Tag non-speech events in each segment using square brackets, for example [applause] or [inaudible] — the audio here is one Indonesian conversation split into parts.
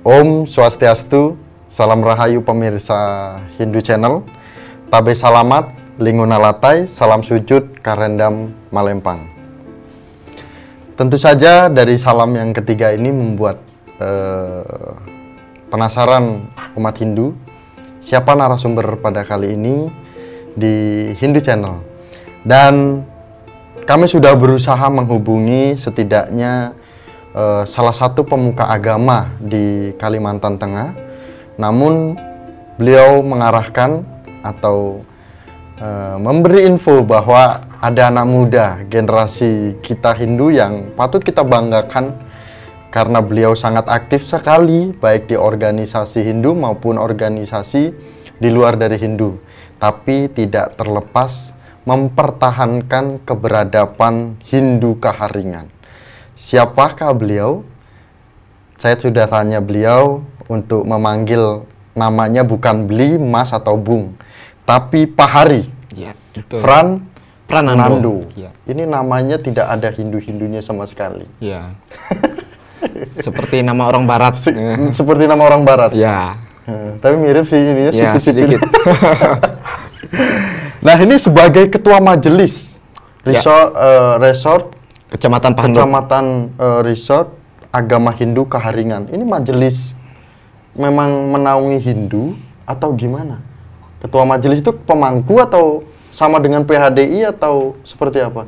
Om Swastiastu, salam rahayu pemirsa Hindu Channel. Tabe salamat, linguna latai, salam sujud, karendam malempang. Tentu saja dari salam yang ketiga ini membuat eh, penasaran umat Hindu siapa narasumber pada kali ini di Hindu Channel. Dan kami sudah berusaha menghubungi setidaknya eh, salah satu pemuka agama di Kalimantan Tengah. Namun beliau mengarahkan atau eh, memberi info bahwa ada anak muda generasi kita Hindu yang patut kita banggakan karena beliau sangat aktif sekali baik di organisasi Hindu maupun organisasi di luar dari Hindu tapi tidak terlepas mempertahankan keberadaban Hindu Kaharingan. Siapakah beliau? Saya sudah tanya beliau untuk memanggil namanya bukan Beli, Mas atau Bung, tapi Pahari. Ya, betul. Fran Pranando. Nando. Ya. Ini namanya tidak ada Hindu-Hindunya sama sekali. Ya. Seperti nama orang barat. Se- Eh, Seperti nama orang barat. ya. Hmm, tapi mirip sih ini ya, Ya, sedikit. [laughs] nah, ini sebagai ketua majelis Ya. resort eh, resort Kecamatan Pahandut. Kecamatan eh, Resort Agama Hindu Kaharingan. Ini majelis memang menaungi Hindu atau gimana? Ketua majelis itu pemangku atau sama dengan PHDI atau seperti apa?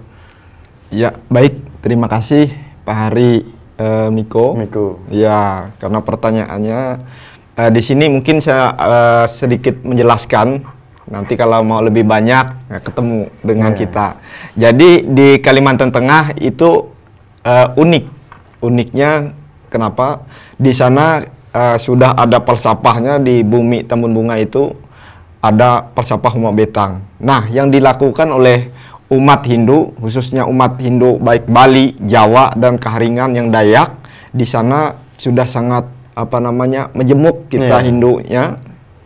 Ya, baik. Terima kasih Pak Hari eh, Miko. Miko. Ya, karena pertanyaannya eh, di sini mungkin saya eh, sedikit menjelaskan. Nanti kalau mau lebih banyak ya, ketemu dengan Iya. kita. Jadi di Kalimantan Tengah itu eh, unik. Uniknya kenapa? Di sana eh, sudah ada falsafahnya di bumi Tambun Bunga itu ada falsafah Huma Betang. Nah, yang dilakukan oleh umat Hindu, khususnya umat Hindu baik Bali, Jawa dan Kaharingan yang Dayak di sana sudah sangat apa namanya menjemuk kita Iya. Hindunya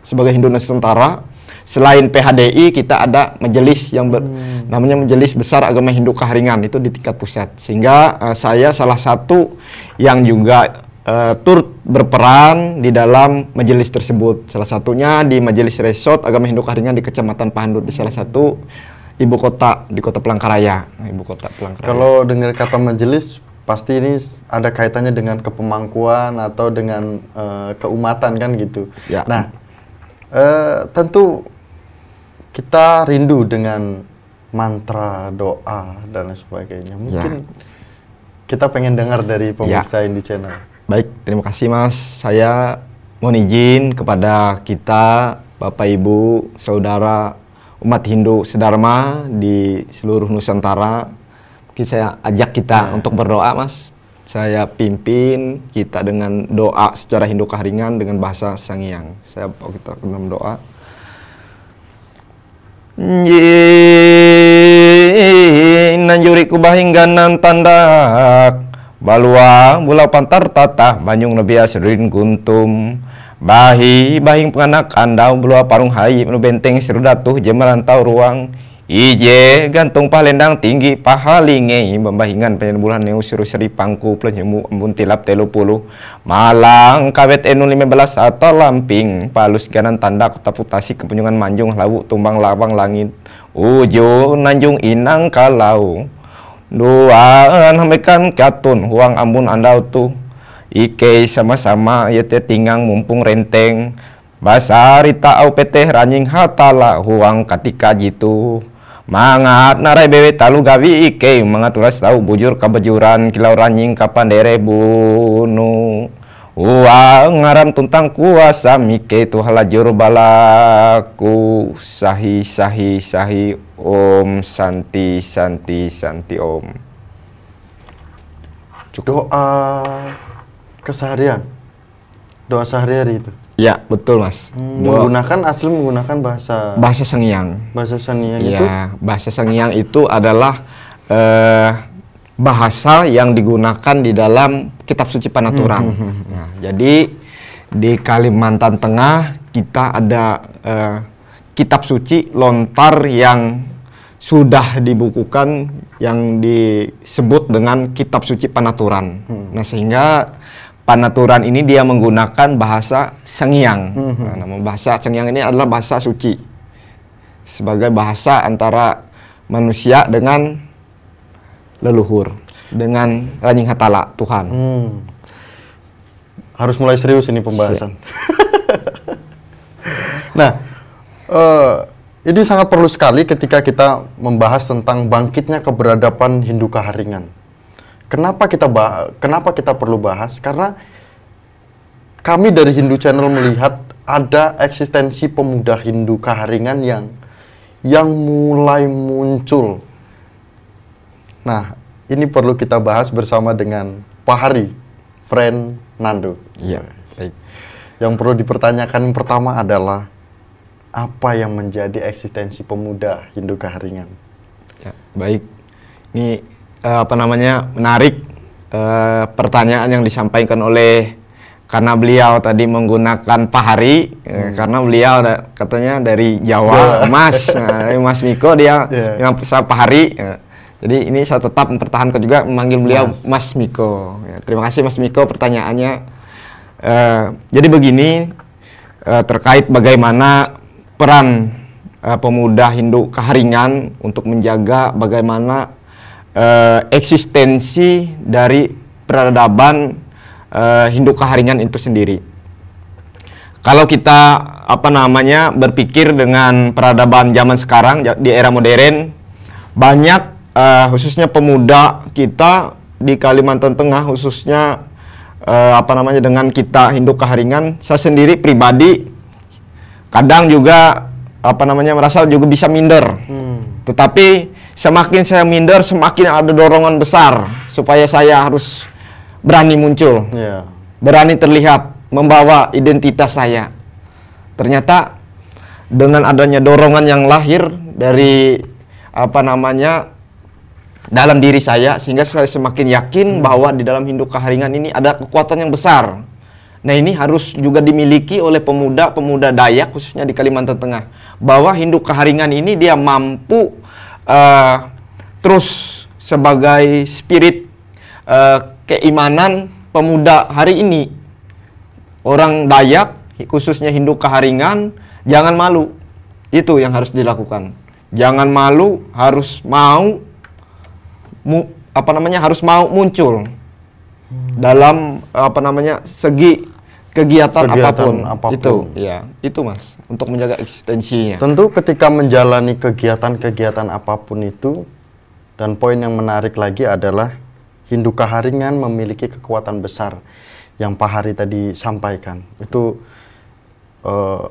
sebagai Hindu Nusantara. Selain PHDI kita ada majelis yang ber- namanya Majelis Besar Agama Hindu Kaharingan itu di tingkat pusat. Sehingga eh, saya salah satu yang juga eh, turut berperan di dalam majelis tersebut. Salah satunya di Majelis Resort Agama Hindu Kaharingan di Kecamatan Pahandut di salah satu ibu kota di Kota Pelangkaraya. Nah, ibu kota Pelangkaraya. Kalau dengar kata majelis pasti ini ada kaitannya dengan kepemangkuan atau dengan eh, keumatan kan gitu. Ya. Nah, eh, tentu kita rindu dengan mantra doa dan lain sebagainya. Mungkin kita pengen dengar dari pemirsa Indi Channel. Baik, terima kasih Mas. Saya mohon izin kepada kita, Bapak Ibu, Saudara umat Hindu sedharma di seluruh Nusantara. Mungkin saya ajak kita untuk berdoa, Mas. Saya pimpin kita dengan doa secara Hindu Kaharingan dengan bahasa Sangiang. Saya bawa kita ke dalam doa. Nanjuri kubahingganan tandak. Balua bulau pantar tata Banyung nabi asrin guntum Bahi bahing penganak andau Bulua parung hayi menu benteng serudatuh jemerantau ruang Ije gantung palendang tinggi pahalinge. Bambahingan penyen bulan neu suruh seri pangku Pelenjemu embun tilap telu puluh Malang kawet enu lima belas atau lamping. Palus ganan tanda kota putasi kepunjungan manjung Lawu tumbang lawang langit Ujung nanjung inang kalau. Duaan hamekan katun huang ambun andau tu. Ike sama-sama teh tinggang mumpung renteng. Basari au peteh ranjing hatala huang katika jitu Mangat narai bewe talu gawi ike. Mangaturas tahu bujur kabajuran kilau ranjing kapan dere bunu. Uang ngaran tuntang kuasa mike tu halajur balaku. Sahi sahi sahi Om. Santi Santi Santi Om. Doa keseharian. Doa sehari-hari itu. Ya betul mas Hmm, menggunakan asli menggunakan bahasa Bahasa Sangiang bahasa itu. Ya, bahasa Sangiang itu adalah eh, bahasa yang digunakan di dalam kitab suci Panaturan. Nah, jadi di Kalimantan Tengah kita ada eh, kitab suci lontar yang sudah dibukukan yang disebut dengan kitab suci Panaturan. Nah, sehingga Panaturan ini dia menggunakan bahasa Sengiang. Nah, nama bahasa Sengiang ini adalah bahasa suci. Sebagai bahasa antara manusia dengan leluhur, dengan Ranjing Hatala, Tuhan. Hmm. Harus mulai serius ini pembahasan. [laughs] nah, eh, ini sangat perlu sekali ketika kita membahas tentang bangkitnya keberadaban Hindu Kaharingan. Kenapa kita bah kenapa kita perlu bahas? Karena kami dari Hindu Channel melihat ada eksistensi pemuda Hindu Kaharingan yang yang mulai muncul. Nah, ini perlu kita bahas bersama dengan Pak Hari, friend Nando. Iya, baik. Yang perlu dipertanyakan yang pertama adalah apa yang menjadi eksistensi pemuda Hindu Kaharingan? Ya, baik. Ini eh, apa namanya menarik eh, pertanyaan yang disampaikan oleh karena beliau tadi menggunakan pahari eh, karena beliau ada, katanya dari Jawa [laughs] Mas nah, Mas Miko dia [laughs] Iya. yang saya pahari ya. jadi ini saya tetap mempertahankan juga memanggil beliau Mas, Miko Ya, terima kasih Mas Miko pertanyaannya. Eh, jadi begini eh, terkait bagaimana peran eh, pemuda Hindu Kaharingan untuk menjaga bagaimana eh, eksistensi dari peradaban eh, Hindu Kaharingan itu sendiri. Kalau kita apa namanya berpikir dengan peradaban zaman sekarang di era modern banyak eh, khususnya pemuda kita di Kalimantan Tengah khususnya eh, apa namanya dengan kita Hindu Kaharingan saya sendiri pribadi kadang juga apa namanya merasa juga bisa minder. Tetapi semakin saya minder semakin ada dorongan besar supaya saya harus berani muncul Ya. berani terlihat membawa identitas saya. Ternyata dengan adanya dorongan yang lahir dari apa namanya dalam diri saya sehingga saya semakin yakin bahwa di dalam Hindu Kaharingan ini ada kekuatan yang besar. Nah, ini harus juga dimiliki oleh pemuda-pemuda Dayak khususnya di Kalimantan Tengah bahwa Hindu Kaharingan ini dia mampu eh, terus sebagai spirit eh, keimanan pemuda hari ini orang Dayak khususnya Hindu Kaharingan jangan malu. Itu yang harus dilakukan. Jangan malu harus mau mu- apa namanya harus mau muncul dalam apa namanya segi kegiatan, Kegiatan apa pun. apa pun. itu ya itu mas untuk menjaga eksistensinya Tentu ketika menjalani kegiatan-kegiatan apa pun itu dan poin yang menarik lagi adalah Hindu Kaharingan memiliki kekuatan besar yang Pak Hari tadi sampaikan. Itu eh,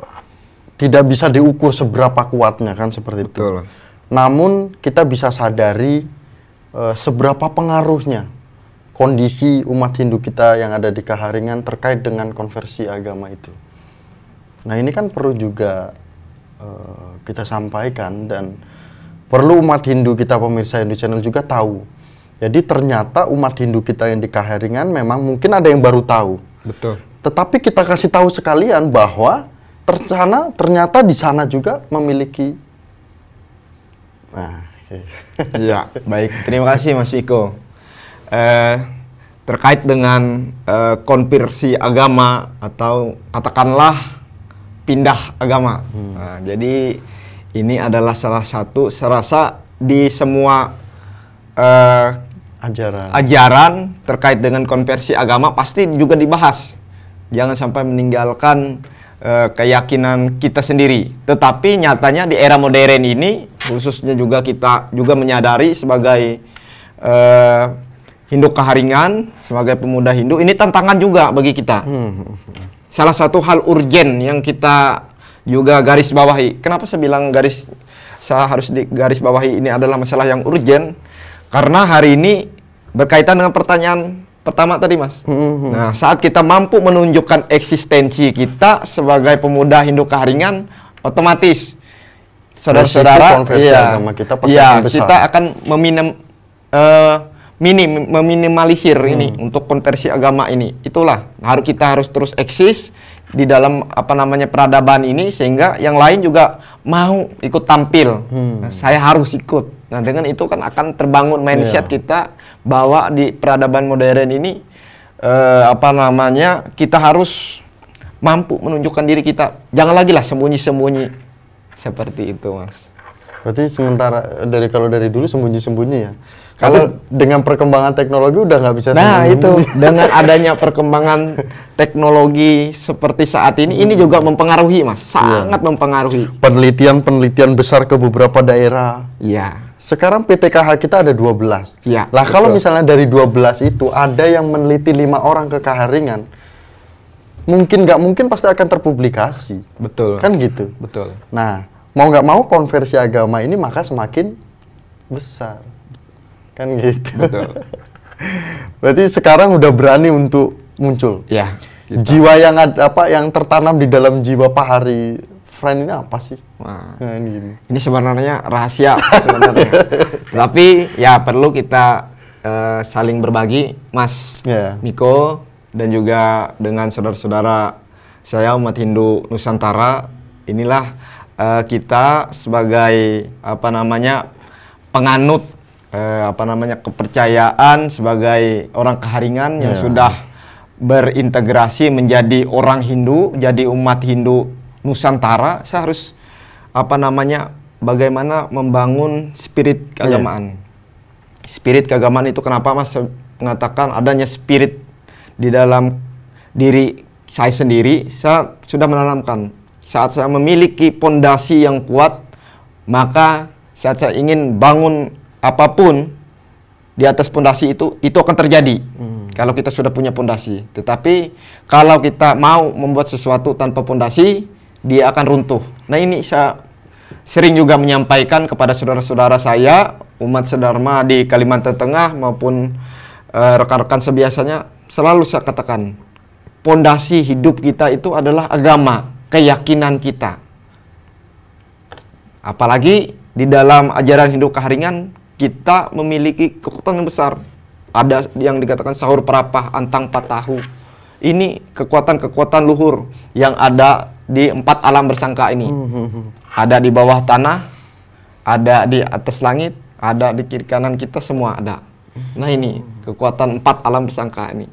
tidak bisa diukur seberapa kuatnya kan seperti itu. betul mas Namun kita bisa sadari eh, seberapa pengaruhnya kondisi umat Hindu kita yang ada di Kaharingan terkait dengan konversi agama itu. Nah ini kan perlu juga eh, kita sampaikan dan perlu umat Hindu kita pemirsa Hindu Channel juga tahu. Jadi ternyata umat Hindu kita yang di Kaharingan memang mungkin ada yang baru tahu. betul Tetapi kita kasih tahu sekalian bahwa tercana ternyata di sana juga memiliki nah, oke. Ya, baik. Terima kasih Mas Viko. Eh, terkait dengan eh, konversi agama atau katakanlah pindah agama. Nah, jadi ini adalah salah satu serasa di semua eh, ajaran. ajaran terkait dengan konversi agama pasti juga dibahas. Jangan sampai meninggalkan eh, keyakinan kita sendiri. Tetapi nyatanya di era modern ini, khususnya juga kita juga menyadari sebagai eh, Hindu Kaharingan, sebagai pemuda Hindu, ini tantangan juga bagi kita. Salah satu hal urgen yang kita juga garis bawahi. Kenapa saya bilang garis saya harus di garis bawahi ini adalah masalah yang urgen? Karena hari ini berkaitan dengan pertanyaan pertama tadi, Mas. Nah, saat kita mampu menunjukkan eksistensi kita sebagai pemuda Hindu Kaharingan, otomatis saudara-saudara, iya, kita pasti iya, akan besar. kita akan meminem, eh, minim, meminimalisir ini untuk konversi agama ini. Itulah harus kita harus terus eksis di dalam apa namanya peradaban ini sehingga yang lain juga mau ikut tampil. Nah, saya harus ikut. Nah, dengan itu kan akan terbangun mindset kita bahwa di peradaban modern ini eh, apa namanya kita harus mampu menunjukkan diri kita. Jangan lagi lah sembunyi-sembunyi seperti itu, Mas. Berarti sementara dari kalau dari dulu sembunyi-sembunyi ya. Kalau- dengan perkembangan teknologi udah nggak bisa Nah, itu [laughs] dengan adanya perkembangan teknologi seperti saat ini ini juga mempengaruhi, Mas. Sangat mempengaruhi. penelitian-penelitian besar ke beberapa daerah. Iya. Sekarang PTKH kita ada 12. Iya, Lah kalau misalnya dari 12 itu ada yang meneliti lima orang ke Kaharingan, mungkin nggak mungkin pasti akan terpublikasi. Betul. Kan gitu. Betul. Nah, mau nggak mau konversi agama ini maka semakin besar. Kan gitu. Betul. [laughs] Berarti sekarang udah berani untuk muncul. Ya. kita- Jiwa yang ada apa yang tertanam di dalam jiwa Pak Hari Friend ini apa sih? Wah. Nah, ini gini. Ini sebenarnya rahasia sebenarnya. [laughs] Tapi ya perlu kita eh, saling berbagi, Mas Ya. Miko dan juga dengan saudara-saudara saya umat Hindu Nusantara. Inilah eh, kita sebagai apa namanya penganut eh, apa namanya kepercayaan sebagai orang keharingan yang Ya. sudah berintegrasi menjadi orang Hindu, jadi umat Hindu Nusantara. Saya harus apa namanya bagaimana membangun spirit keagamaan. Spirit keagamaan itu kenapa Mas mengatakan adanya spirit di dalam diri saya sendiri, saya sudah menanamkan. Saat saya memiliki pondasi yang kuat, maka saat saya ingin bangun apa pun di atas pondasi itu, itu akan terjadi. Kalau kita sudah punya pondasi. Tetapi kalau kita mau membuat sesuatu tanpa pondasi, dia akan runtuh. Nah ini saya sering juga menyampaikan kepada saudara-saudara saya umat sedharma di Kalimantan Tengah maupun eh, rekan-rekan sebiasanya selalu saya katakan pondasi hidup kita itu adalah agama, keyakinan kita. Apalagi di dalam ajaran Hindu Keharingan kita memiliki kekuatan yang besar. Ada yang dikatakan sahur perapah antang patahu. Ini kekuatan-kekuatan luhur yang ada di empat alam bersangka ini. Ada di bawah tanah, ada di atas langit, ada di kiri kanan kita semua ada. Nah ini kekuatan empat alam bersangka ini.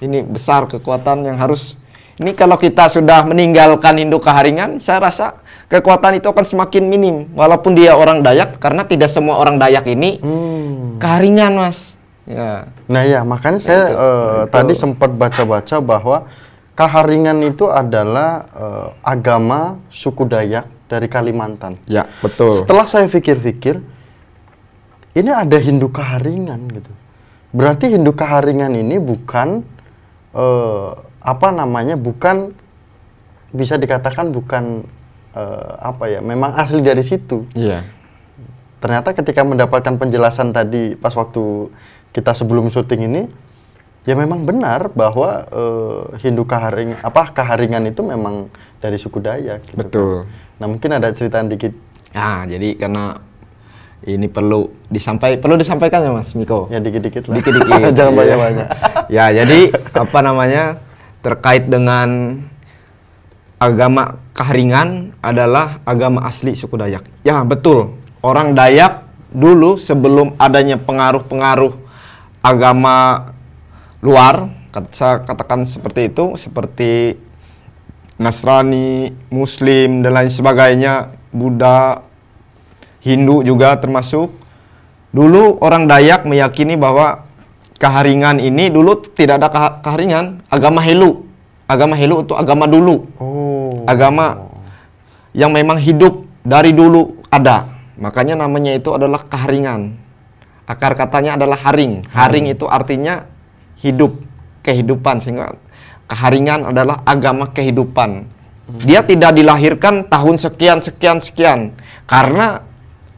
Ini besar kekuatan yang harus ini kalau kita sudah meninggalkan Hindu Keharingan, saya rasa kekuatan itu akan semakin minim. Walaupun dia orang Dayak, karena tidak semua orang Dayak ini Hmm. Keharingan, Mas. Ya, Nah ya makanya saya eh, tadi sempat baca-baca bahwa Kaharingan itu adalah eh, agama suku Dayak dari Kalimantan. ya betul. Setelah saya pikir-pikir, ini ada Hindu Kaharingan gitu. Berarti Hindu Kaharingan ini bukan eh, apa namanya? Bukan bisa dikatakan bukan eh, apa ya? Memang asli dari situ. Iya. Ternyata ketika mendapatkan penjelasan tadi pas waktu kita sebelum syuting ini, ya memang benar bahwa eh, Hindu Kaharing apa Kaharingan itu memang dari suku Dayak. gitu kan. Betul. Nah mungkin ada cerita dikit Nah, jadi karena ini perlu disampaikan perlu disampaikan ya Mas Miko. ya dikit-dikit lah. Dikit-dikit. [laughs] Jangan Iya. banyak-banyak. ya, jadi apa namanya? Terkait dengan agama Kaharingan adalah agama asli suku Dayak. Ya, betul. Orang Dayak dulu sebelum adanya pengaruh-pengaruh agama luar, saya katakan seperti itu, seperti Nasrani, Muslim dan lain sebagainya, Buddha, Hindu juga termasuk. Dulu orang Dayak meyakini bahwa Kaharingan ini dulu tidak ada Kaharingan, agama Helu. Agama Helu itu agama dulu, Oh. agama yang memang hidup dari dulu ada. Makanya namanya itu adalah Kaharingan. Akar katanya adalah haring. Haring itu artinya hidup, kehidupan sehingga Kaharingan adalah agama kehidupan. Dia tidak dilahirkan tahun sekian sekian sekian karena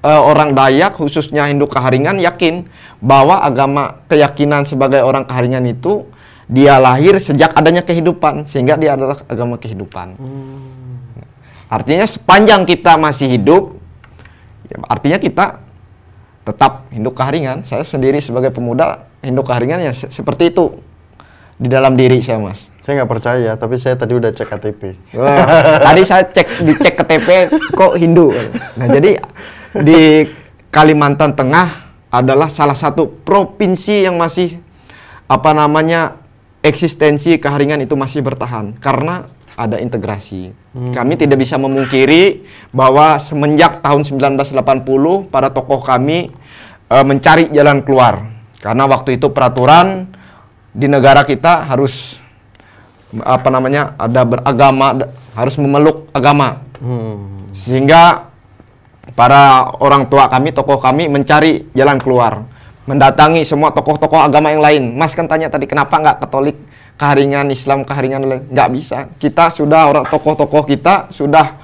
eh, orang Dayak khususnya Hindu Kaharingan yakin bahwa agama keyakinan sebagai orang Kaharingan itu dia lahir sejak adanya kehidupan sehingga dia adalah agama kehidupan. Artinya sepanjang kita masih hidup ya, artinya kita tetap Hindu Kaharingan. Saya sendiri sebagai pemuda Hindu Kaharingan ya se- seperti itu di dalam diri saya, Mas. Saya nggak percaya, tapi saya tadi udah cek KTP. Wah, tadi saya cek dicek KTP kok Hindu. [laughs] Nah, jadi di Kalimantan Tengah adalah salah satu provinsi yang masih apa namanya eksistensi keharingan itu masih bertahan karena ada integrasi. Kami tidak bisa memungkiri bahwa semenjak tahun 1980 para tokoh kami eh, mencari jalan keluar karena waktu itu peraturan di negara kita harus apa namanya ada beragama harus memeluk agama Hmm. sehingga para orang tua kami, tokoh kami mencari jalan keluar, mendatangi semua tokoh-tokoh agama yang lain. Mas kan tanya tadi kenapa nggak Katolik, keharingan Islam, keharingan lain? nggak bisa. Kita sudah orang tokoh-tokoh kita sudah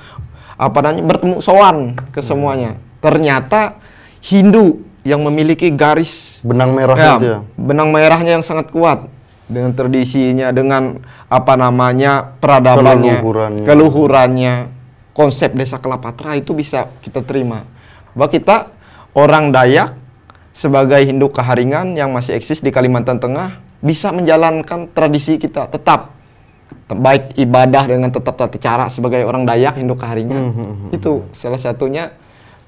apa namanya bertemu sowan ke semuanya. Ternyata Hindu yang memiliki garis Benang merah Ya, itu ya. benang merahnya yang sangat kuat dengan tradisinya, dengan apa namanya peradabannya, Keluhurannya. keluhurannya, konsep desa Kelapatra itu bisa kita terima. Bahwa kita orang Dayak sebagai Hindu Keharingan yang masih eksis di Kalimantan Tengah bisa menjalankan tradisi kita tetap. Baik ibadah dengan tetap tata cara sebagai orang Dayak Hindu Keharingan. Itu salah satunya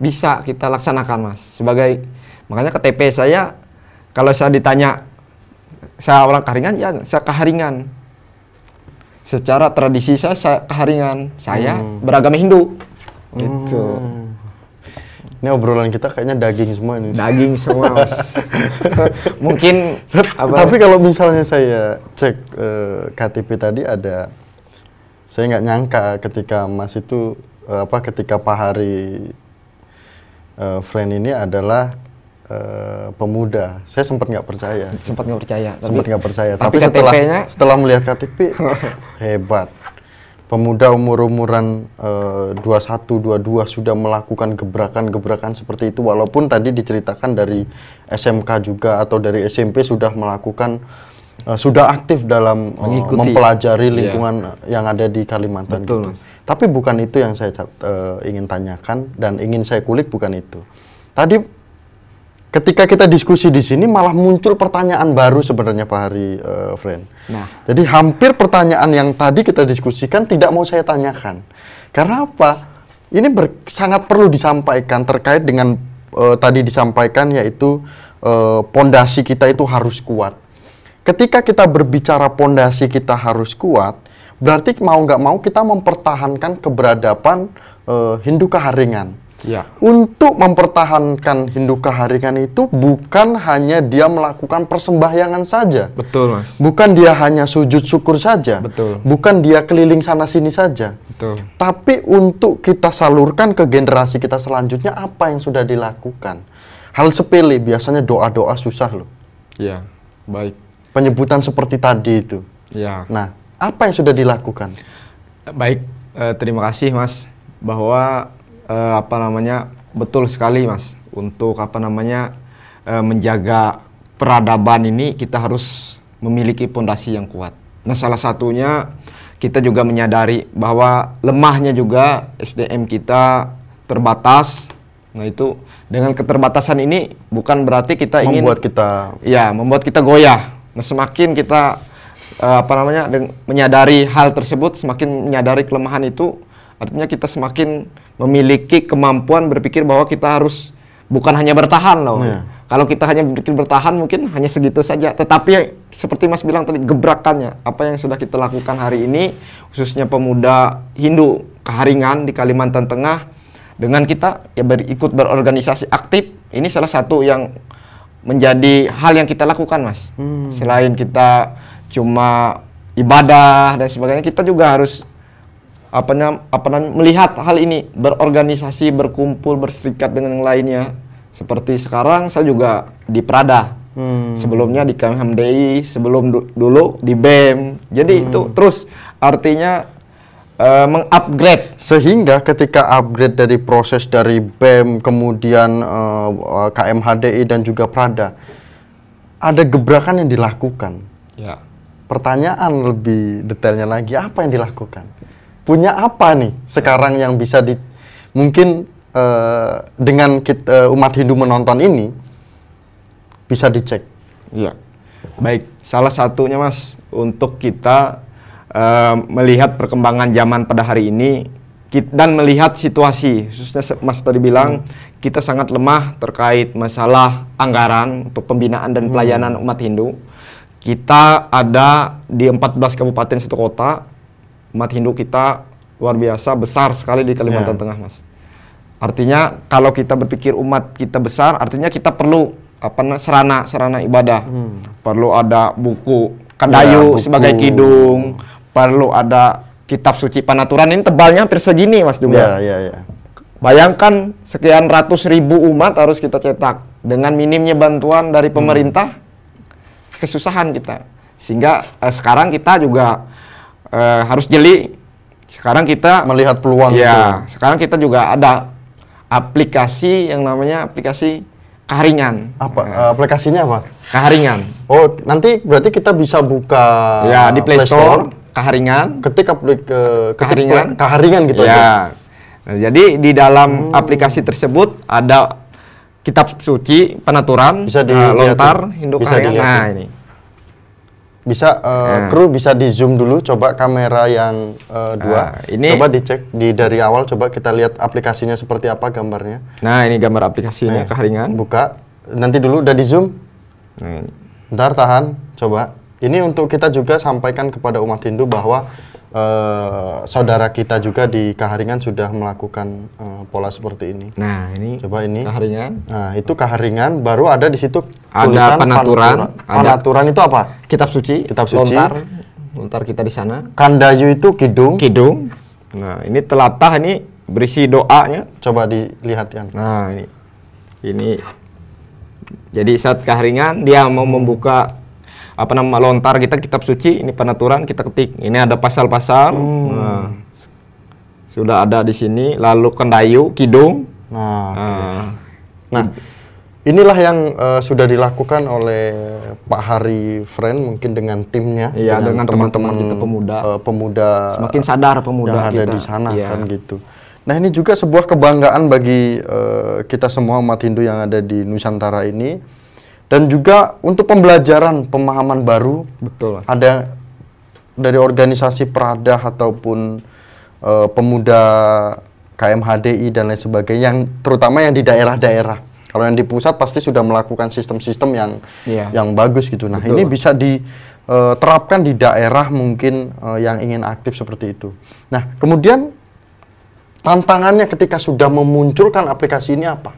bisa kita laksanakan mas. Sebagai makanya KTP saya kalau saya ditanya saya orang Keharingan? Ya saya Keharingan secara tradisi saya, saya Keharingan. Saya beragama Hindu. Gitu. Ini obrolan kita kayaknya daging semua ini. daging semua mas. [laughs] Mungkin apa? Tapi kalau misalnya saya cek eh, KTP tadi ada, saya nggak nyangka ketika Mas itu eh, apa ketika Pak Hari eh, friend ini adalah eh, pemuda. Saya sempat nggak percaya, sempat nggak percaya sempat nggak percaya. tapi Tapi, setelah setelah melihat KTP [laughs] hebat. Pemuda umur-umuran eh, 21, 22 sudah melakukan gebrakan-gebrakan seperti itu walaupun tadi diceritakan dari SMK juga atau dari SMP sudah melakukan eh, sudah aktif dalam Mengikuti. mempelajari Iya. lingkungan yang ada di Kalimantan Betul, gitu. Mas. Tapi bukan itu yang saya eh, ingin tanyakan dan ingin saya kulik bukan itu. Tadi ketika kita diskusi di sini malah muncul pertanyaan baru sebenarnya Pak Hari eh, friend. Nah. Jadi hampir pertanyaan yang tadi kita diskusikan tidak mau saya tanyakan. Karena apa? Ini ber- sangat perlu disampaikan terkait dengan eh, tadi disampaikan yaitu eh, pondasi kita itu harus kuat. Ketika kita berbicara pondasi kita harus kuat, berarti mau nggak mau kita mempertahankan keberadaban eh, Hindu Keharingan. Ya Untuk mempertahankan Hindu Keharingan itu bukan hanya dia melakukan persembahyangan saja. betul mas Bukan dia hanya sujud syukur saja. Betul. Bukan dia keliling sana sini saja. betul Tapi untuk kita salurkan ke generasi kita selanjutnya apa yang sudah dilakukan? Hal sepele biasanya doa-doa susah loh. ya baik Penyebutan seperti tadi itu. ya Nah, apa yang sudah dilakukan? Baik, eh, terima kasih Mas bahwa eh, apa namanya betul sekali Mas untuk apa namanya eh, menjaga peradaban ini kita harus memiliki pondasi yang kuat. Nah, salah satunya kita juga menyadari bahwa lemahnya juga SDM kita terbatas. Nah, itu dengan keterbatasan ini bukan berarti kita ingin Membuat kita ya membuat kita goyah. Nah, semakin kita eh, apa namanya menyadari hal tersebut, semakin menyadari kelemahan itu, artinya kita semakin memiliki kemampuan berpikir bahwa kita harus bukan hanya bertahan loh. Iya. Kalau kita hanya berpikir bertahan mungkin hanya segitu saja. Tetapi seperti Mas bilang tadi gebrakannya, apa yang sudah kita lakukan hari ini, khususnya pemuda Hindu Keharingan di Kalimantan Tengah, dengan kita ya berikut berorganisasi aktif, ini salah satu yang menjadi hal yang kita lakukan, Mas. Selain kita cuma ibadah dan sebagainya, kita juga harus apa nam- apa nam- melihat hal ini berorganisasi, berkumpul, berserikat dengan yang lainnya. Seperti sekarang saya juga di Prada. Hmm. Sebelumnya di KMHMDI, sebelum du- dulu di BEM. Jadi itu terus artinya eh, mengupgrade Sehingga ketika upgrade dari proses dari BEM, kemudian eh, eh, KMHDI dan juga Prada, ada gebrakan yang dilakukan. ya Pertanyaan lebih detailnya lagi, apa yang dilakukan? Punya apa nih sekarang yang bisa di mungkin eh, dengan kit- eh, umat Hindu menonton ini bisa dicek. Iya. Baik, salah satunya Mas untuk kita eh, melihat perkembangan zaman pada hari ini dan melihat situasi khususnya Mas tadi bilang kita sangat lemah terkait masalah anggaran untuk pembinaan dan pelayanan umat Hindu. Kita ada di 14 kabupaten satu kota. Umat Hindu kita luar biasa besar sekali di Kalimantan Ya. Tengah, Mas. Artinya kalau kita berpikir umat kita besar, artinya kita perlu apa na- sarana sarana ibadah. Perlu ada buku kandayu Ya, buku. sebagai kidung, perlu ada kitab suci panaturan ini tebalnya hampir segini Mas juga. ya, ya. Bayangkan sekian ratus ribu umat harus kita cetak dengan minimnya bantuan dari pemerintah, kesusahan kita. Sehingga eh, sekarang kita juga eh, harus jeli. Sekarang kita Melihat peluang ya, sekarang kita juga ada aplikasi yang namanya aplikasi keharingan. Apa eh, aplikasinya apa? Keharingan. Oh, nanti berarti kita bisa buka ya, di Play Store, keharingan. ketik aplik ke pla- keharingan gitu aja. ya. Nah, jadi di dalam aplikasi tersebut ada kitab suci penaturan Bisa eh, dilihat lontar tuh. Hindu Bisa dilihat Nah, tuh. ini. Bisa eh, Ya. kru bisa di zoom dulu coba kamera yang eh, dua. Nah, ini- coba dicek di dari awal coba kita lihat aplikasinya seperti apa gambarnya. Nah, ini gambar aplikasinya Nih, keharingan. Buka. Nanti dulu udah di zoom. Nah. Ntar tahan, coba. Ini untuk kita juga sampaikan kepada umat Hindu bahwa eh, saudara kita juga di Kaharingan sudah melakukan eh, pola seperti ini. Nah, ini Coba ini. keharingan. Nah, itu Kaharingan, baru ada di situ Ada tulisan penaturan, Panaturan. itu apa? Kitab suci, Kitab suci. lontar. Lontar kita di sana. Kandayu itu kidung. Kidung. Nah, ini telatah ini berisi doanya. Coba dilihat yang. Nah, ini. Ini jadi saat keharingan dia mau membuka apa nama lontar kita kitab suci ini penaturan kita ketik. Ini ada pasal-pasal. Nah, sudah ada di sini lalu kendayu, kidung. Nah, Nah, Nah, inilah yang eh, sudah dilakukan oleh Pak Hari Friend mungkin dengan timnya, Iya, dengan teman-teman kita pemuda. eh, pemuda semakin sadar pemuda yang ada kita. di sana Iya. kan gitu. Nah, ini juga sebuah kebanggaan bagi eh, kita semua umat Hindu yang ada di Nusantara ini dan juga untuk pembelajaran pemahaman baru Betul. Ada dari organisasi Prada ataupun eh, pemuda KMHDI dan lain sebagainya yang terutama yang di daerah-daerah. Kalau yang di pusat pasti sudah melakukan sistem-sistem yang Iya. yang bagus gitu. Nah, Betul. ini bisa diterapkan di daerah mungkin eh, yang ingin aktif seperti itu. Nah, kemudian tantangannya ketika sudah memunculkan aplikasi ini apa?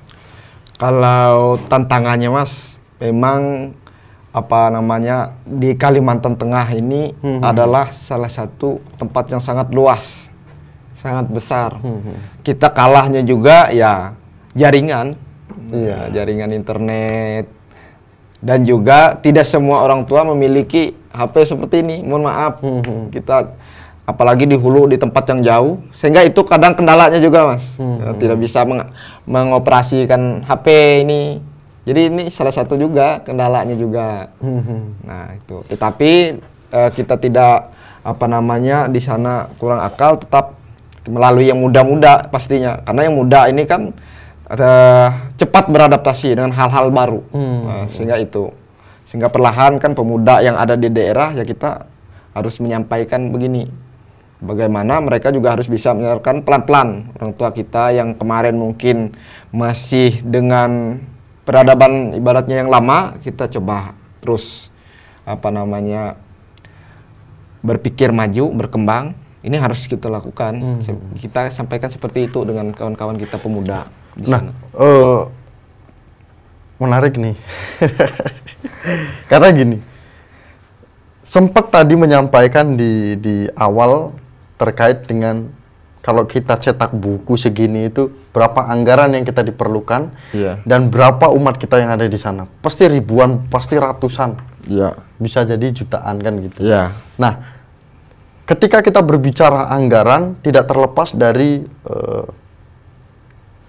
Kalau tantangannya Mas, memang apa namanya di Kalimantan Tengah ini Hmm. adalah salah satu tempat yang sangat luas, sangat besar. Hmm. Kita kalahnya juga ya jaringan, Iya. Ya, jaringan internet, dan juga tidak semua orang tua memiliki HP seperti ini. Mohon maaf, Hmm. kita apalagi di hulu di tempat yang jauh, sehingga itu kadang kendalanya juga mas, Hmm. Ya, tidak bisa meng- mengoperasikan HP ini. Jadi ini salah satu juga kendalanya juga. [laughs] Nah itu. Tetapi eh, kita tidak apa namanya di sana kurang akal, tetap melalui yang muda-muda pastinya. Karena yang muda ini kan eh, cepat beradaptasi dengan hal-hal baru, Hmm. Nah, sehingga itu, sehingga perlahan kan pemuda yang ada di daerah ya kita harus menyampaikan begini. Bagaimana mereka juga harus bisa mendengarkan pelan-pelan orang tua kita yang kemarin mungkin masih dengan peradaban ibaratnya yang lama kita coba terus apa namanya berpikir maju berkembang ini harus kita lakukan Se- kita sampaikan seperti itu dengan kawan-kawan kita pemuda di Nah, sana. eh, menarik nih. [laughs] Karena gini, sempat tadi menyampaikan di di awal terkait dengan kalau kita cetak buku segini itu berapa anggaran yang kita diperlukan Iya. dan berapa umat kita yang ada di sana. Pasti ribuan, pasti ratusan, Iya. bisa jadi jutaan kan gitu. Iya. Nah, ketika kita berbicara anggaran tidak terlepas dari eh,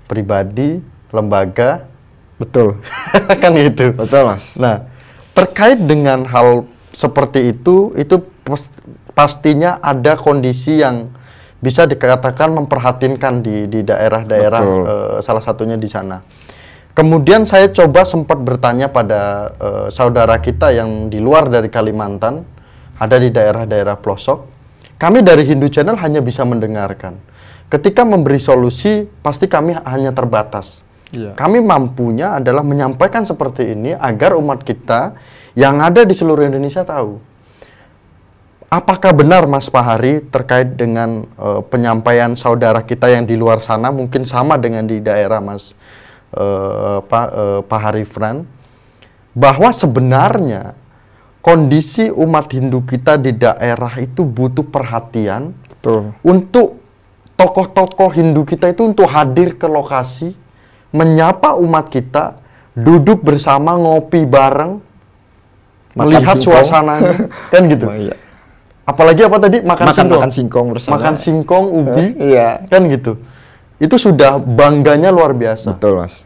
pribadi, lembaga, Betul. [laughs] kan gitu. Betul, Mas. Nah, terkait dengan hal seperti itu, itu pas- pastinya ada kondisi yang bisa dikatakan memperhatinkan di di daerah-daerah eh, salah satunya di sana. Kemudian saya coba sempat bertanya pada eh, saudara kita yang di luar dari Kalimantan, ada di daerah-daerah pelosok. Kami dari Hindu Channel hanya bisa mendengarkan. Ketika memberi solusi, pasti kami hanya terbatas. Iya. Kami mampunya adalah menyampaikan seperti ini agar umat kita Yang ada di seluruh Indonesia tahu. Apakah benar Mas Pahari terkait dengan eh, penyampaian saudara kita yang di luar sana mungkin sama dengan di daerah Mas eh, Pak eh, Pahari Fran bahwa sebenarnya kondisi umat Hindu kita di daerah itu butuh perhatian Betul. untuk tokoh-tokoh Hindu kita itu untuk hadir ke lokasi, menyapa umat kita, duduk bersama ngopi bareng, Makan melihat suasananya, [laughs] kan gitu. Oh, iya. Apalagi apa tadi makan, Makan singkong, makan singkong bersama. makan singkong, ubi, iya. kan gitu. Itu sudah bangganya luar biasa. Betul, Mas.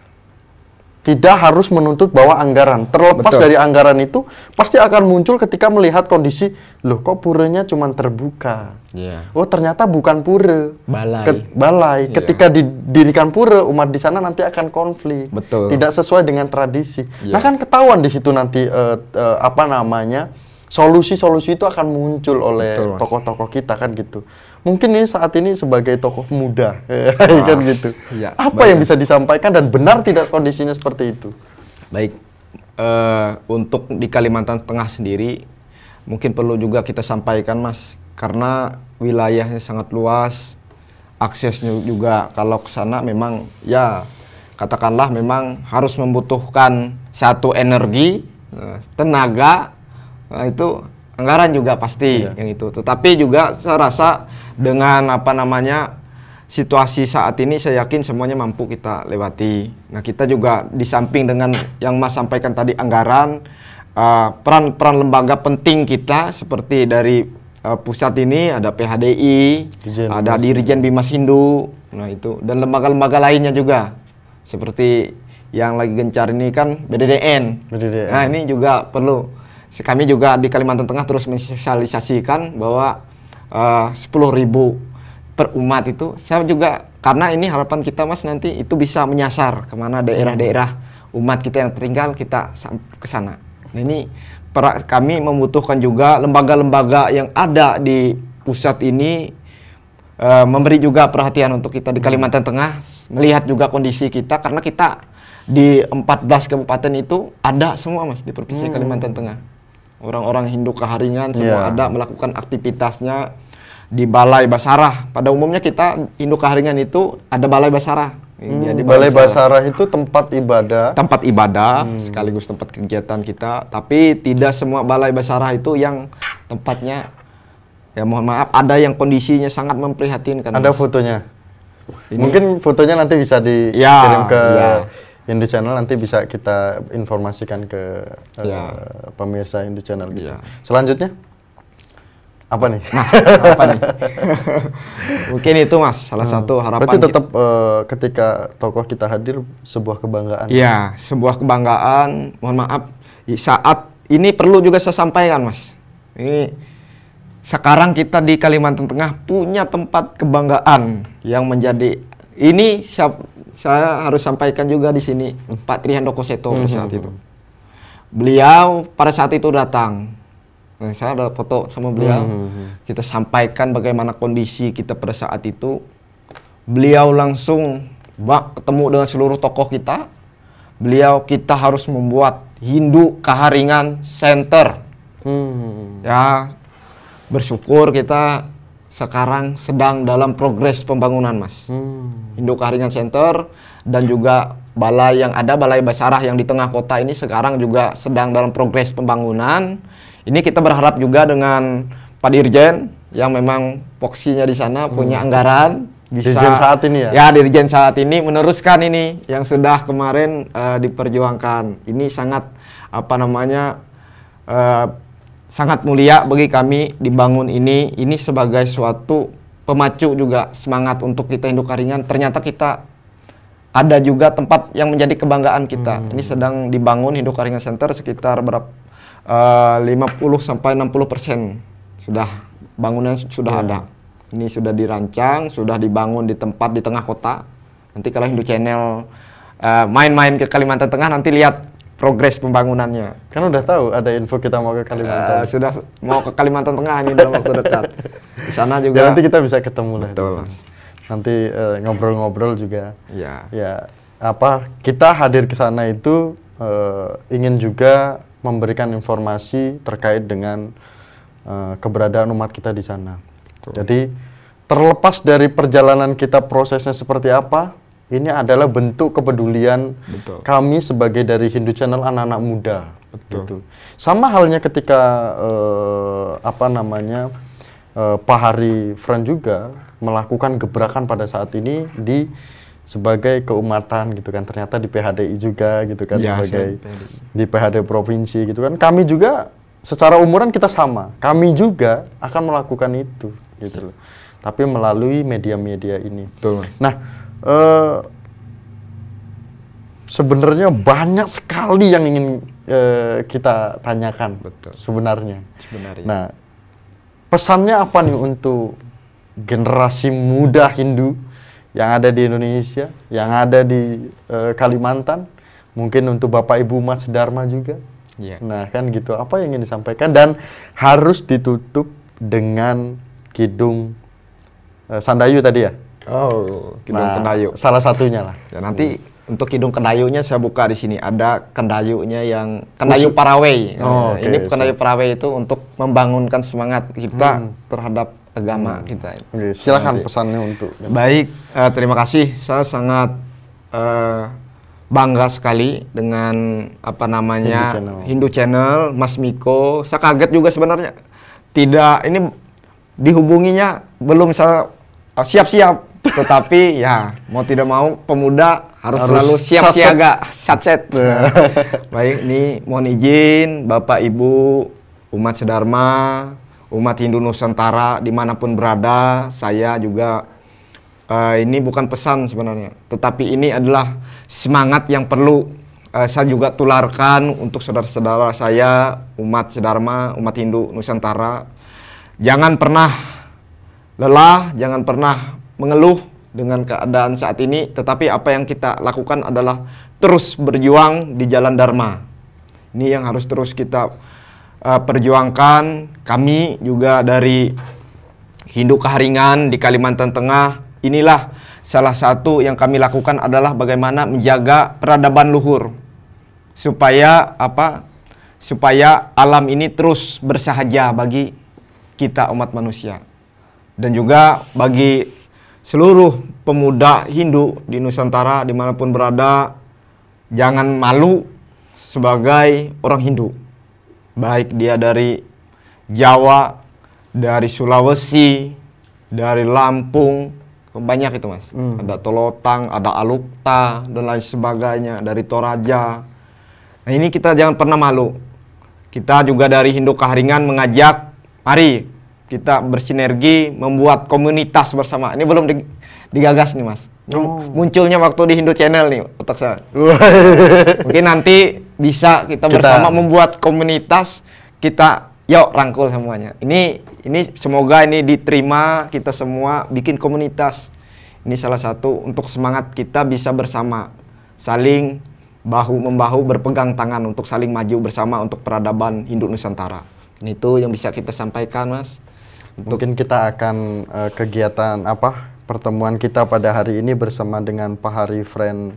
Tidak harus menuntut bahwa anggaran. Terlepas Betul. dari anggaran itu, pasti akan muncul ketika melihat kondisi, loh kok puranya cuma terbuka. Iya. Oh ternyata bukan pura. Balai. Ke- balai. Iya. Ketika didirikan pura, umat di sana nanti akan konflik. Betul. Tidak sesuai dengan tradisi. Iya. Nah kan ketahuan di situ nanti eh, eh, apa namanya solusi-solusi itu akan muncul oleh tokoh-tokoh kita kan gitu. Mungkin ini saat ini sebagai tokoh muda [laughs] kan gitu. Iya, apa yang bisa disampaikan dan benar tidak kondisinya seperti itu? Baik, eh, untuk di Kalimantan Tengah sendiri mungkin perlu juga kita sampaikan mas, karena wilayahnya sangat luas, aksesnya juga kalau ke sana memang ya katakanlah memang harus membutuhkan satu energi, eh, tenaga, nah, itu anggaran juga pasti Iya. yang itu. Tetapi juga saya rasa dengan apa namanya situasi saat ini saya yakin semuanya mampu kita lewati. Nah kita juga di samping dengan yang Mas sampaikan tadi anggaran, eh, peran-peran lembaga penting kita seperti dari eh, pusat ini ada PHDI, Dirjen ada Bimas Dirjen Bimas Hindu, nah itu dan lembaga-lembaga lainnya juga seperti yang lagi gencar ini kan BDDN. BDDN. Nah ini juga perlu kami juga di Kalimantan Tengah terus mensosialisasikan bahwa eh, 10.000 per umat itu saya juga karena ini harapan kita mas nanti itu bisa menyasar ke mana daerah-daerah umat kita yang tertinggal kita ke sana. Nah, ini para- kami membutuhkan juga lembaga-lembaga yang ada di pusat ini eh, memberi juga perhatian untuk kita di Kalimantan Tengah melihat juga kondisi kita karena kita di 14 kabupaten itu ada semua mas di provinsi Kalimantan Tengah orang-orang Hindu keharingan semua Iya. ada melakukan aktivitasnya di Balai Basarah pada umumnya kita Hindu keharingan itu ada Balai Basarah Jadi Hmm, Balai Basarah itu tempat ibadah. tempat ibadah sekaligus tempat kegiatan kita tapi tidak semua balai basarah itu yang tempatnya ya mohon maaf ada yang kondisinya sangat memprihatinkan Ada Mas. fotonya. Ini- Mungkin fotonya nanti bisa dikirim Ya, ke ya. Hindu Channel nanti bisa kita informasikan ke Ya. pemirsa Hindu Channel gitu. Ya. Selanjutnya apa nih? Nah, apa nih [laughs] mungkin itu mas salah satu harapan Berarti kita. tetap eh, ketika tokoh kita hadir sebuah kebanggaan. Iya, sebuah kebanggaan. Mohon maaf, saat ini perlu juga saya sampaikan, Mas. Ini sekarang kita di Kalimantan Tengah punya tempat kebanggaan yang menjadi ini saya, saya harus sampaikan juga di sini Pak Trihandoko Seto pada saat itu. Beliau pada saat itu datang. Nah, saya ada foto sama beliau. Kita sampaikan bagaimana kondisi kita pada saat itu. Beliau langsung bak ketemu dengan seluruh tokoh kita. Beliau kita harus membuat Hindu Kaharingan Center. Hmm. Ya, bersyukur kita sekarang sedang dalam progres pembangunan, Mas. Hmm. Hindu Kaharingan Center dan juga balai yang ada balai basarah yang di tengah kota ini sekarang juga sedang dalam progres pembangunan. Ini kita berharap juga dengan Pak Dirjen yang memang poksinya di sana punya anggaran bisa Hmm. Dirjen saat ini ya? Ya, Dirjen saat ini meneruskan ini yang sudah kemarin eh, diperjuangkan. Ini sangat apa namanya eh, sangat mulia bagi kami dibangun ini. Ini sebagai suatu pemacu juga semangat untuk kita Hindu Karingan. Ternyata kita ada juga tempat yang menjadi kebanggaan kita. Hmm. Ini sedang dibangun Hindu Karingan Center sekitar berapa eh, 50 sampai 60 persen sudah bangunan sudah Ya. ada. Ini sudah dirancang, sudah dibangun di tempat di tengah kota. Nanti kalau Hindu Channel eh, main-main ke Kalimantan Tengah nanti lihat progres pembangunannya. Kan udah tahu ada info kita mau ke Kalimantan. Eh, sudah mau ke Kalimantan Tengah ini dalam waktu dekat. [laughs] Di sana Ya, juga. nanti kita bisa ketemu lah. Betul. Nanti eh, ngobrol-ngobrol juga. Ya. Ya, apa kita hadir ke sana itu eh, ingin juga memberikan informasi terkait dengan eh, keberadaan umat kita di sana. Jadi terlepas dari perjalanan kita prosesnya seperti apa, ini adalah bentuk kepedulian Betul. kami sebagai dari Hindu Channel anak-anak muda. Betul. Gitu. Sama halnya ketika eh, apa namanya eh, Pak Hari Friend juga melakukan gebrakan pada saat ini di sebagai keumatan gitu kan ternyata di PHDI juga gitu kan Ya, sebagai di PHD provinsi gitu kan kami juga secara umuran kita sama kami juga akan melakukan itu gitu loh tapi melalui media-media ini Betul, Mas. Nah, eh, sebenarnya banyak sekali yang ingin eh, kita tanyakan. Betul. Sebenarnya. Sebenarnya. Nah, pesannya apa nih untuk generasi muda Hindu yang ada di Indonesia, yang ada di eh, Kalimantan, mungkin untuk Bapak Ibu umat Sedharma juga. Iya. Nah, kan gitu. Apa yang ingin disampaikan dan harus ditutup dengan kidung eh, Sandayu tadi ya? Oh, Kidung Nah, Kendayu. Salah satunya lah. Ya nanti untuk Kidung Kendayunya saya buka di sini. Ada Kendayunya yang Kendayu Parawei. Oh, Nah, oke, ini Kendayu. Parawei itu untuk membangunkan semangat kita Hmm. terhadap agama kita. Oke, silakan Nanti. pesannya untuk Baik, eh, terima kasih. Saya sangat eh, bangga sekali dengan apa namanya Hindu Channel. Hindu Channel, Mas Miko. Saya kaget juga sebenarnya. Tidak, ini dihubunginya belum saya eh, siap-siap. Tetapi ya mau tidak mau pemuda harus, Harus selalu siap satset. siaga, satset. [laughs] Baik, ini mohon izin Bapak Ibu umat Sedharma, umat Hindu Nusantara di mana pun berada, saya juga eh, ini bukan pesan sebenarnya, tetapi ini adalah semangat yang perlu eh, saya juga tularkan untuk saudara-saudara saya umat Sedharma, umat Hindu Nusantara. Jangan pernah lelah, jangan pernah mengeluh dengan keadaan saat ini, tetapi apa yang kita lakukan adalah terus berjuang di jalan Dharma. Ini yang harus terus kita uh, perjuangkan. Kami juga dari Hindu Keharingan di Kalimantan Tengah, inilah salah satu yang kami lakukan adalah bagaimana menjaga peradaban luhur supaya apa? Supaya alam ini terus bersahaja bagi kita umat manusia dan juga bagi seluruh pemuda Hindu di Nusantara di mana pun berada jangan malu sebagai orang Hindu. Baik dia dari Jawa dari Sulawesi dari Lampung banyak itu mas. Hmm. ada Tolotang ada Alukta dan lain sebagainya dari Toraja. Nah ini kita jangan pernah malu. Kita juga dari Hindu Keharingan mengajak mari kita bersinergi membuat komunitas bersama ini belum di- digagas nih mas Oh. munculnya waktu di Hindu Channel nih otak saya [laughs] Mungkin nanti bisa kita, Kita- bersama membuat komunitas kita yuk rangkul semuanya. Ini ini semoga ini diterima kita semua bikin komunitas. Ini salah satu untuk semangat kita bisa bersama saling bahu membahu berpegang tangan untuk saling maju bersama untuk peradaban Hindu Nusantara. Ini itu yang bisa kita sampaikan, Mas. Mungkin kita akan eh, kegiatan apa pertemuan kita pada hari ini bersama dengan Pak Hari Friend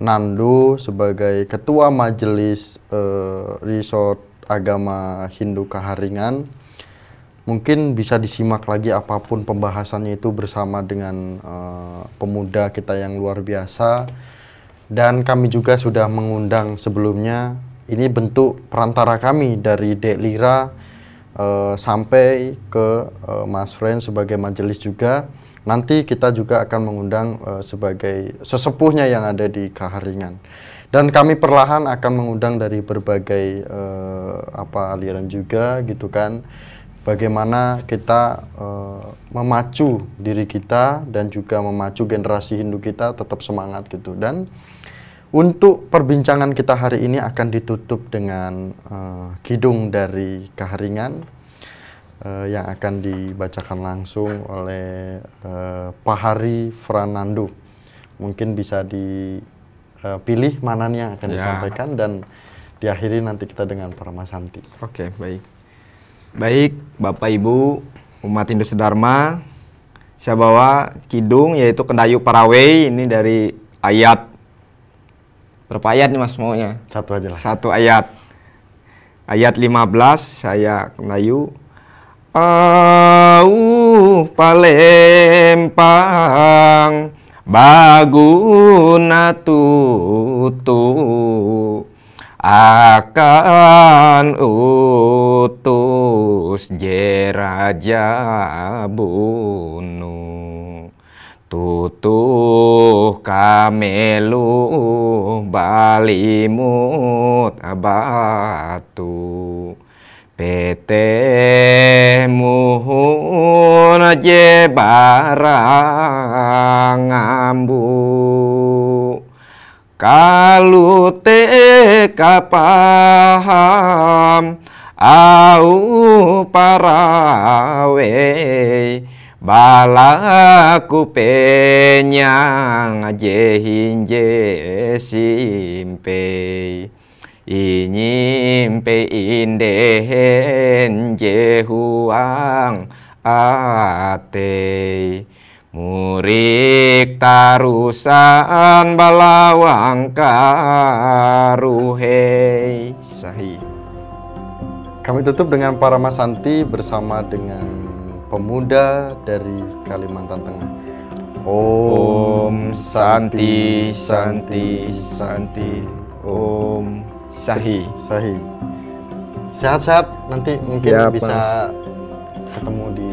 Nando sebagai Ketua Majelis eh, Resort Agama Hindu Kaharingan. Mungkin bisa disimak lagi apa pun pembahasannya itu bersama dengan eh, pemuda kita yang luar biasa. Dan kami juga sudah mengundang sebelumnya. Ini bentuk perantara kami dari Dek Eh, sampai ke eh, Mas Friend sebagai majelis juga. Nanti kita juga akan mengundang eh, sebagai sesepuhnya yang ada di Kaharingan. Dan kami perlahan akan mengundang dari berbagai eh, apa aliran juga gitu kan. Bagaimana kita eh, memacu diri kita dan juga memacu generasi Hindu kita tetap semangat gitu. Dan untuk perbincangan kita hari ini akan ditutup dengan eh, kidung dari Kaharingan eh, yang akan dibacakan langsung oleh eh, Pak Hari Franando. Mungkin bisa dipilih mana nih yang akan Ya. disampaikan dan diakhiri nanti kita dengan Paramasanti. Oke, baik. Baik, Bapak Ibu, umat Hindu Sedharma, saya bawa kidung yaitu Kendayu Parawei ini dari ayat berapa ayat nih Mas maunya? Satu aja lah. Satu ayat. ayat 15 saya Melayu Au palempang baguna tutu akan utus jeraja bunu tutuh kamelu balimut batu PT muhun je barang ambu Kalu te kapaham au parawe balaku penyang je hinje simpe. Inyimpe indehen jehuang ate. Murik tarusan balawang karuhei sahi. Kami tutup dengan para Masanti bersama dengan pemuda dari Kalimantan Tengah. Om Santi Santi Santi Om Sahi Sahi. Sehat-sehat nanti mungkin Siap, bisa ketemu di